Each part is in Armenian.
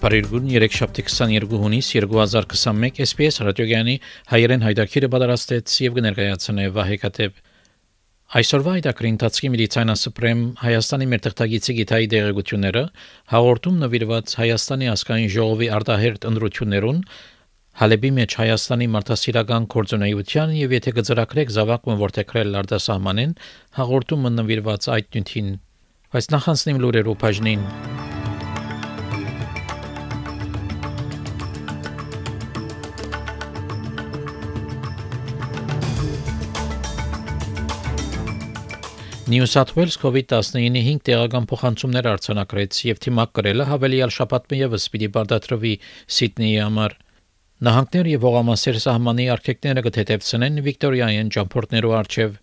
Բարերգուն 3 շաբթի 22 հունիս 2021 SPS ռադիոգյանի հայերեն հայտակիրը պատրաստեց եւ կներկայացնե Վահե Կատեփ Այսօրվա հայտակրի ընթացքի միլիցիանասպրեմ Հայաստանի մեր թղթագիտի գիտայի դեղեցությունները հաղորդում նվիրված Հայաստանի ազգային ժողովի արտահերտ ընդրություններուն Հալեբի մեջ Հայաստանի մարդասիրական կորձունեության եւ եթե գծրակրեք զավակը որտեքրել արտասահմանեն հաղորդումը նվիրված այդ նյութին բայց նախանցնիմ լուրերով բաժնին New South Wales COVID-19-ի 5 տեղական փոխանցումներ արձանագրեց եւ թիմակ կրելը հավելյալ շաբաթը եւս պիտի բարդատրվի Սիդնեի համար։ Նահանգներ եւ ողամասեր սահմանի արկեկները կթեթևցնեն Վիկտորիայեն ճամփորդներու արչեւ։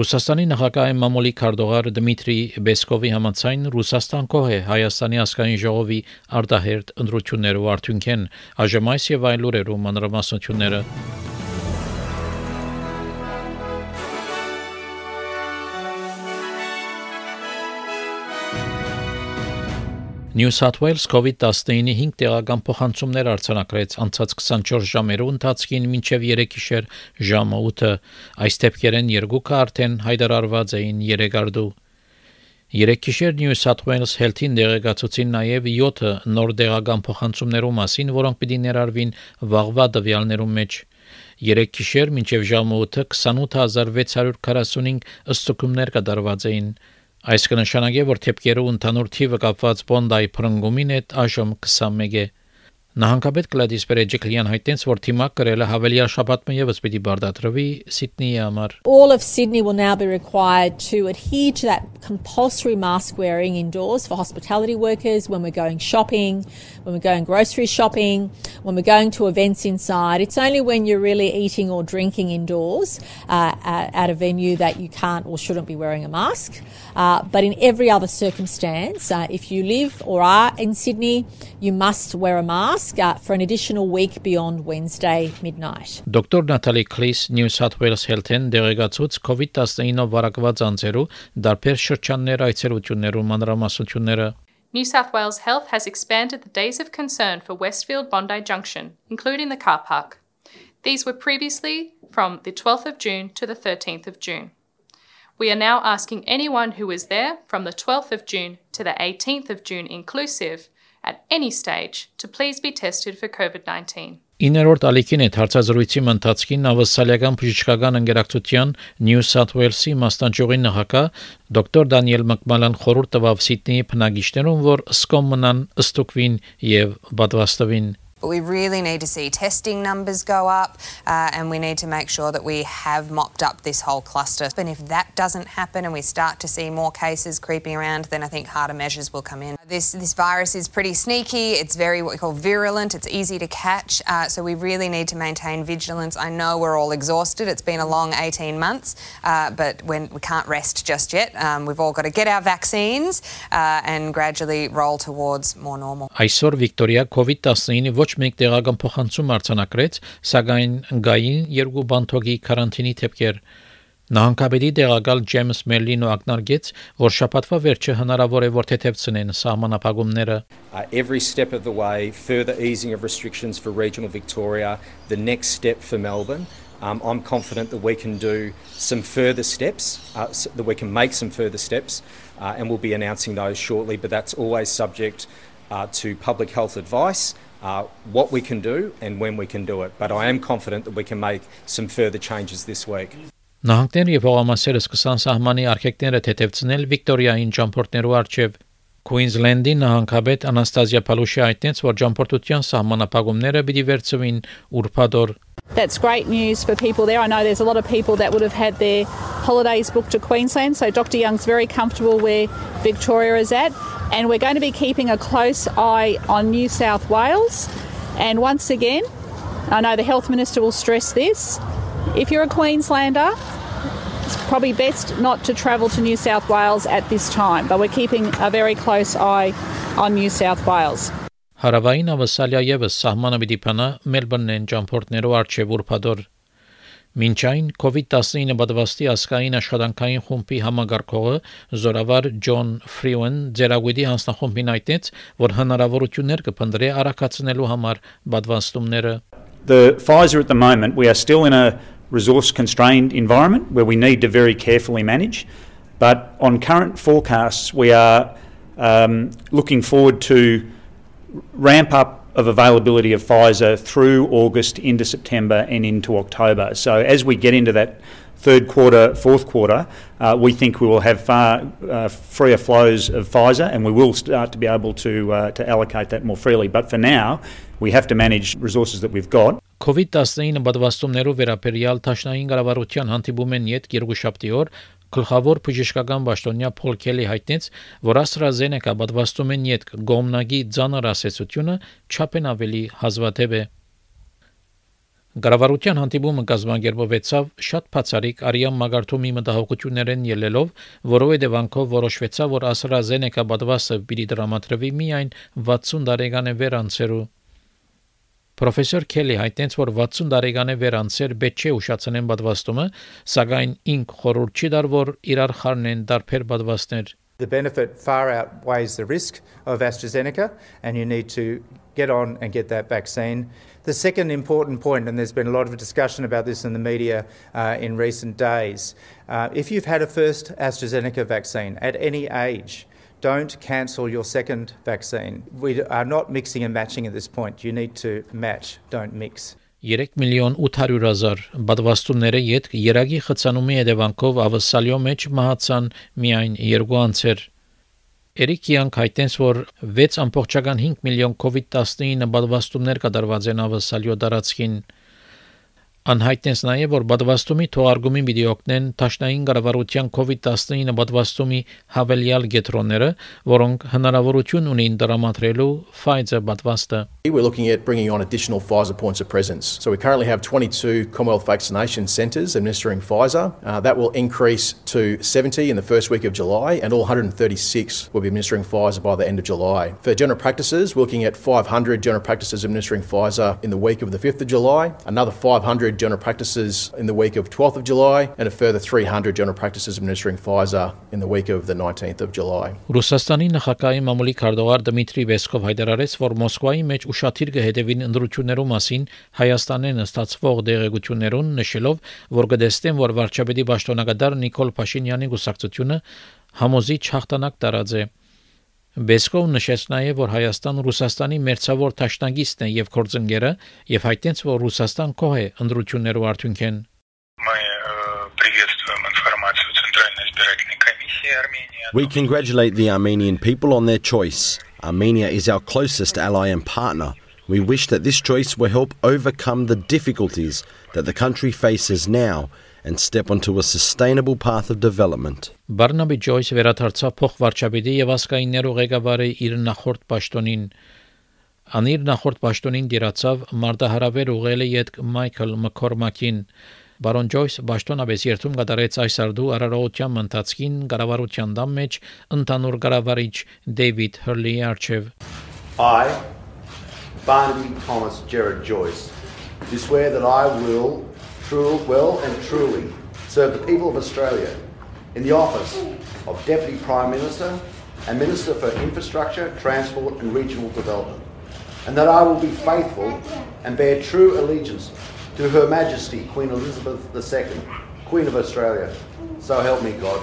Ռուսաստանի նախագահի մամուլի քարտուղար Դմիտրի Բեսկովի համաձայն Ռուսաստան կողե Հայաստանի ազգային ժողովի արտահերտ ընդրություններով արդյունքեն այժմ այս եւ այլ լուրերով մանրամասնությունները New South Wales COVID-19-ի 5 տեղական փոխանցումներ արձանագրեց անցած 24 ժամերու ընթացքին մինչև 3 գիշեր ժամը 8-ը։ Այս դեպքերեն երկուքը արդեն հայտարարված էին Երեգարդու։ Երեք գիշեր New South Wales Health-ին դեղեկացուցին նաև 7 նոր տեղական փոխանցումներու մասին, որոնք պիտի ներառվին վաղվա տվյալներու մեջ։ Երեք գիշեր մինչև ժամը 8-ը 28645 ըստուկումներ կատարված էին։ Այս կնշանակի, որ թեփկերու ընդհանուր թիվը կապված Bondi փրկումին հետ այժմ 21 է։ Նահանգապետ Գլադիս Պերեջիկլյան հայտնեց, որ թիմակ կրելը հավելյալ շաբաթը եւս պիտի բարդատրվի Սիդնեի համար։ All of Sydney will now be required to adhere to that compulsory mask wearing indoors for hospitality workers when we're going shopping, when we're going grocery shopping, when we're going to events inside. It's only when you're really eating or drinking indoors uh, at a venue that you can't or shouldn't be wearing a mask. Uh, but in every other circumstance, uh, if you live or are in Sydney, you must wear a mask uh, for an additional week beyond Wednesday midnight. Dr. Natalie Cleese New South Wales Health-ն դեղեկացուց COVID-19-ով վարակված անձերու դարբեր շրջաններ այցելություններու մանրամասնությունները New South Wales Health has expanded the days of concern for Westfield Bondi Junction, including the car park. These were previously from the 12th of June to the 13th of June. We are now asking anyone who was there from the 12th of June to the 18th of June inclusive at any stage to please be tested for COVID 19. Իներորդ ալիքին այդ հարցազրույցի ընթացքին ավսալիական բժշկական ընկերակցության New South Wales-ի մասնաճյուղի նախակա դոկտոր Դանիել Մակմալան խորհուրդ տվավ Սիդնեի բնակիչներուն, որ սկոմ մնան ըստուկվին եւ պատվաստվին But we really need to see testing numbers go up uh, and we need to make sure that we have mopped up this whole cluster. And if that doesn't happen and we start to see more cases creeping around, then I think harder measures will come in. This, this virus is pretty sneaky, it's very what we call virulent, it's easy to catch, uh, so we really need to maintain vigilance. I know we're all exhausted, it's been a long 18 months, uh, but when, we can't rest just yet. Um, we've all got to get our vaccines uh, and gradually roll towards more normal. Այսօր Վիկտորիա COVID-19-ի ոչ մեկ տեղական փոխանցում արձանագրեց, սակայն գային երկու բանթոգի կարանտինի թեփքեր Նահանգապետի տեղակալ Ջեյմս Մելլինո ակնարկեց, որ շաբաթվա վերջը հնարավոր է որ թեթևցնեն սահմանապահումները. Every step of the way further easing of restrictions for regional Victoria, the next step for Melbourne Um, I'm confident that we can do some further steps, uh, so that we can make some further steps, uh, and we'll be announcing those shortly. But that's always subject uh, to public health advice uh, what we can do and when we can do it. But I am confident that we can make some further changes this week. Նահանգները եւ հողամասերը սկսան սահմանի արխեկները թեթևցնել Վիկտորիային ճամփորդներու արչեւ Queensland-ի նահանգապետ Անաստազիա Փալուշի այդտենց որ ճամփորդության սահմանապահումները պիտի վերցվին ուրբադոր That's great news for people there. I know there's a lot of people that would have had their holidays booked to Queensland, so Dr. Young's very comfortable where Victoria is at. And we're going to be keeping a close eye on New South Wales. And once again, I know the Health Minister will stress this. If you're a Queenslander, it's probably best not to travel to New South Wales at this time, but we're keeping a very close eye on New South Wales. Հարավային Ավսալիա եւս սահմանը պիտի փնա Մելբուրնեն ճամփորդներով արչեւ ուրփադոր Մինչ այն COVID-19 պատվաստի ասկային աշխատանքային խումբի համագարկողը Զորավար Ջոն Ֆրիուեն ձերագույդի հանձնախումբին այդտեց, որ հնարավորություններ կփնտրի արակացնելու համար պատվաստումները The Pfizer at the moment we are still in a resource constrained environment where we need to very carefully manage but on current forecasts we are um, looking forward to ramp up of availability of Pfizer through August into September and into October. So as we get into that third quarter, fourth quarter, uh, we think we will have far uh, freer flows of Pfizer, and we will start to be able to uh, to allocate that more freely. But for now, we have to manage resources that we've got. COVID-19 պատվաստումներով վերաբերյալ Թաշնային կառավարության հանդիպում են յետ երկուշաբթի օր Գլխավոր բժշկական պաշտոնյա Փոլ Քելի հայտնեց, որ AstraZeneca պատվաստում են յետ գոմնագի ցաներ ասեցությունը չափեն ավելի հազվադեպ է։ Գարավարության հանդիպումը կազմակերպվեցավ շատ բացառիկ արիան մագարտումի մտահոգություններեն ելելով, որովհետև անկով որոշվեցավ, որ AstraZeneca պատվաստը պիտի դրամատրվի միայն 60 տարեկան վերանցերու Պրոֆեսոր Քելի հայտնեց, որ 60 տարեկան է վերանցեր պետք չէ ուշացնեն պատվաստումը, սակայն ինք խորհուրդ չի դար, որ իրար խառնեն դարբեր պատվաստներ։ The benefit far outweighs the risk of AstraZeneca, and you need to get on and get that vaccine. The second important point, and there's been a lot of discussion about this in the media uh, in recent days, uh, if you've had a first AstraZeneca vaccine at any age, don't cancel your second vaccine. We are not mixing and matching at this point. You need to match, don't mix. 3 միլիոն 800 հազար պատվաստումները յետ երագի խցանումի հետևանքով ավսալյո մեջ մահացան միայն երկու անձեր Էրիկ Յանք հայտնեց, որ 6.5 միլիոն COVID-19 պատվաստումներ կատարված են ավսալյո տարածքին Անհայտնեց նաև, որ բադվաստումի թողարկումին պիտի օգնեն Տաշնային կառավարության COVID-19 բադվաստումի հավելյալ գետրոնները, որոնք հնարավորություն ունին դրամատրելու Pfizer բադվաստը։ We're looking at bringing on additional Pfizer points of presence. So we currently have 22 Commonwealth vaccination centres administering Pfizer. Uh, that will increase to 70 in the first week of July, and all 136 will be administering Pfizer by the end of July. For general practices, we're looking at 500 general practices administering Pfizer in the week of the 5th of July, another 500 100 general practices in the week of 12th of July and a further 300 general practices administering Pfizer in the week of the 19th of July. Ռուսաստանի նախագահի մամուլի քարտուղար Դմիտրի Վեսկով հայտարարեց, որ Մոսկվայի մեջ ուշադիր կհետևին ընդրություններու մասին Հայաստանեն ստացվող դեղեցություններուն նշելով, որ կդեստեն, որ վարչապետի պաշտոնակատար Նիկոլ Փաշինյանի գուսակցությունը համոզիչ հաղթանակ տարած է։ Բեսկով նշեց նաև, որ Հայաստան Ռուսաստանի մերձավոր ճաշնագիստն է եւ կորձընկերը եւ հայտնեց, որ Ռուսաստան կող է ընդրություններով արդյունքեն։ We congratulate the Armenian people on their choice. Armenia is our closest ally and partner. We wish that this choice will help overcome the difficulties that the country faces now and step onto a sustainable path of development. Barnaby Joyce վերադարձավ փոխվարչապետի եւ ասկայիններու ղեկավարի իր նախորդ պաշտոնին անիր նախորդ պաշտոնին դիրացավ մարտահրավեր ուղղել է յետ Մայքլ Մքորմակին Բարոն Ջոյս պաշտոնապես երթում կատարեց այս արդու արարողության ընթացքին կառավարության դամ մեջ ընդհանուր կառավարիչ Դեյվիդ Հրլի արչև I Barnaby Thomas Gerard Joyce do swear that I will true, well and truly serve the people of Australia in the office of Deputy Prime Minister and Minister for Infrastructure, Transport and Regional Development, and that I will be faithful and bear true allegiance to Her Majesty Queen Elizabeth II, Queen of Australia. So help me God.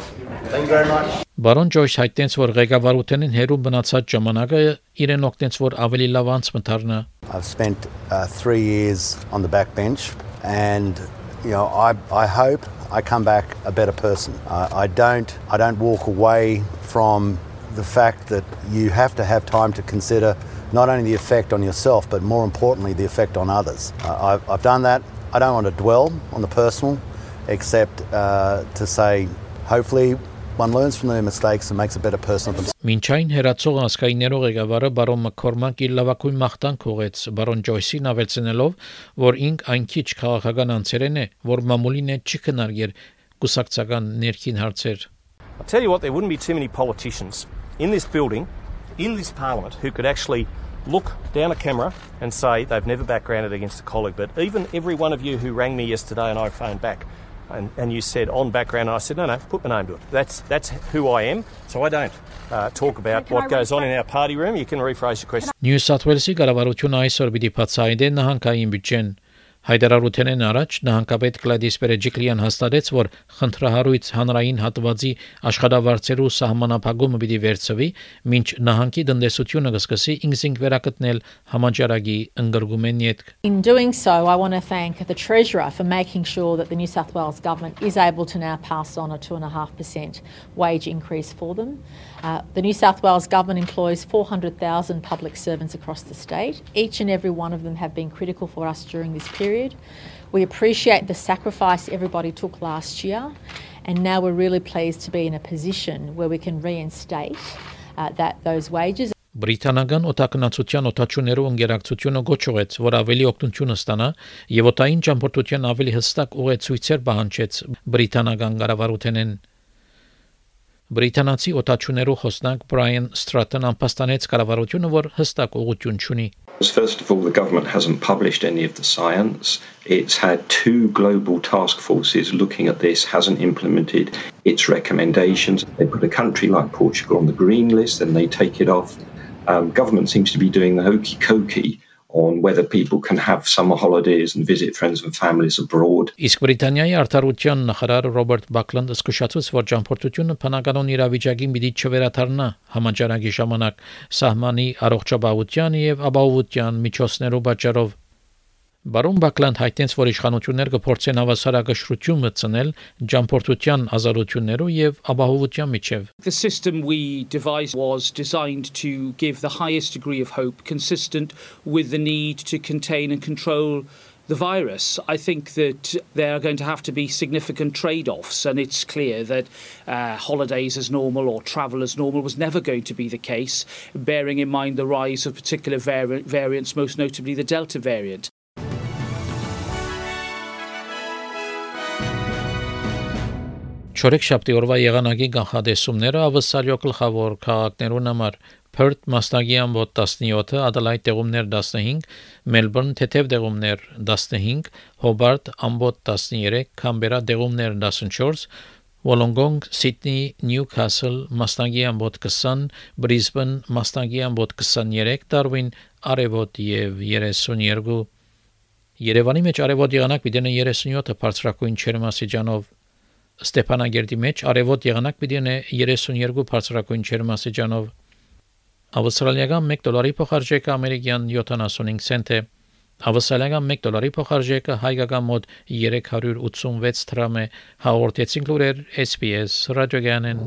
Thank you very much. Բարոն Ջոյս հայտնեց, որ ղեկավարութենին հերու մնացած ժամանակը իրեն օգնեց, որ ավելի լավ անց մտարնա։ I've spent uh, 3 years on the backbench and you know, I, I hope I come back a better person. Uh, I don't I don't walk away from the fact that you have to have time to consider not only the effect on yourself, but more importantly, the effect on others. Uh, I've, I've, done that. I don't want to dwell on the personal, except uh, to say, hopefully, one learns from their mistakes and makes a better person of themselves. Մինչ այն հերացող ասկայիներով ղեկավարը բարոն Մակքորմակ իր լավակույն մաղթանք ուղեց բարոն Ջոյսին ավելցնելով, որ ինք այն քիչ քաղաքական անձերեն է, որ մամուլին է չի քննարկեր կուսակցական ներքին հարցեր։ I tell you what, there wouldn't be too many politicians in this building, in this parliament, who could actually look down a camera and say they've never backgrounded against a colleague. But even every one of you who rang me yesterday and I phoned back and, and you said on background, I said, no, no, put my name to it. That's, that's who I am. So I don't uh, talk about what goes on in our party room. You can rephrase your question. Նյու Սաթ Ուելսի կառավարությունը այսօր պիտի բացահայտի նահանգային բյուջեն Հայդարարութենեն առաջ նահանգապետ Գլադիս Պերեջիկլյան հաստատեց, որ խնդրահարույց հանրային հատվածի աշխատավարձերու սահմանափակումը պիտի վերցվի, մինչ նահանգի տնտեսությունը կսկսի ինքնին վերակտնել համաճարակի ընդգրկումեն յետք։ In doing so, I want to thank the Treasurer for making sure that the New South Wales Government is able to now pass on a 2.5% wage increase for them. Uh, the New South Wales Government employs 400,000 public servants across the state. Each and every one of them have been critical for us during this period. We appreciate the sacrifice everybody took last year, and now we're really pleased to be in a position where we can reinstate uh, that those wages. Բրիտանական օտակնացության օտաչուներու ընկերակցությունը գոչուեց, որ ավելի օգնություն ստանա եւ օտային ճամփորդության ավելի հստակ ուղեցույցեր պահանջեց բրիտանական կառավարութենեն Բրիտանացի օտաչուներու խոսնակ Բրայան Ստրատոն ամփոստանեց կառավարությունը, որ հստակ ուղղություն չունի։ First of all, the government hasn't published any of the science. It's had two global task forces looking at this, hasn't implemented its recommendations. They put a country like Portugal on the green list, then they take it off. Um, government seems to be doing the hokey cokey on whether people can have summer holidays and visit friends and families abroad. Իսկ Բրիտանիայի արտարության նախարար Ռոբերտ Բակլանդը զսկուշացուց, որ ճամփորդությունը բնականon իրավիճակին պիտի չվերաթարնա համաճարակի ժամանակ սահմանի առողջապահության եւ ապահովության միջոցներով պատճառով Բարոն Բակլանդ հայտնեց, որ իշխանություններ կփորձեն հավասարակշռություն մտցնել ջամփորդության ազատություններով եւ ապահովության միջև։ The system we devised was designed to give the highest degree of hope consistent with the need to contain and control the virus, I think that there are going to have to be significant trade offs, and it's clear that uh, holidays as normal or travel as normal was never going to be the case, bearing in mind the rise of particular vari- variants, most notably the Delta variant. Չորեքշաբթի օրվա եղանակի կանխատեսումները ավսալյո գլխավոր քաղաքներուն համար. Perth մասնագի ամբոտ 17, Adelaide տեղումներ 15, Melbourne թեթև տեղումներ 15, Hobart ամբոտ 13, Canberra տեղումներ 14, Wollongong, Sydney, Newcastle մասնագի ամբոտ 20, Brisbane մասնագի ամբոտ 23, Darwin արևոտ եւ 32 Երևանի մեջ արևոտ եղանակ պիտի 37 բարձրակույն չերմասիջանով Ստեփանագերդի մեջ արևոտ եղանակ պիտի 32 բարձրակույն չերմասիջանով Ավստրալիական 1 դոլարի փոխարժեքը ամերիկյան 75 سنت է Ավստրալիական 1 դոլարի փոխարժեքը հայկական մոտ 386 դրամ է հաղորդեցին լուրեր SPS ռադիոգյանեն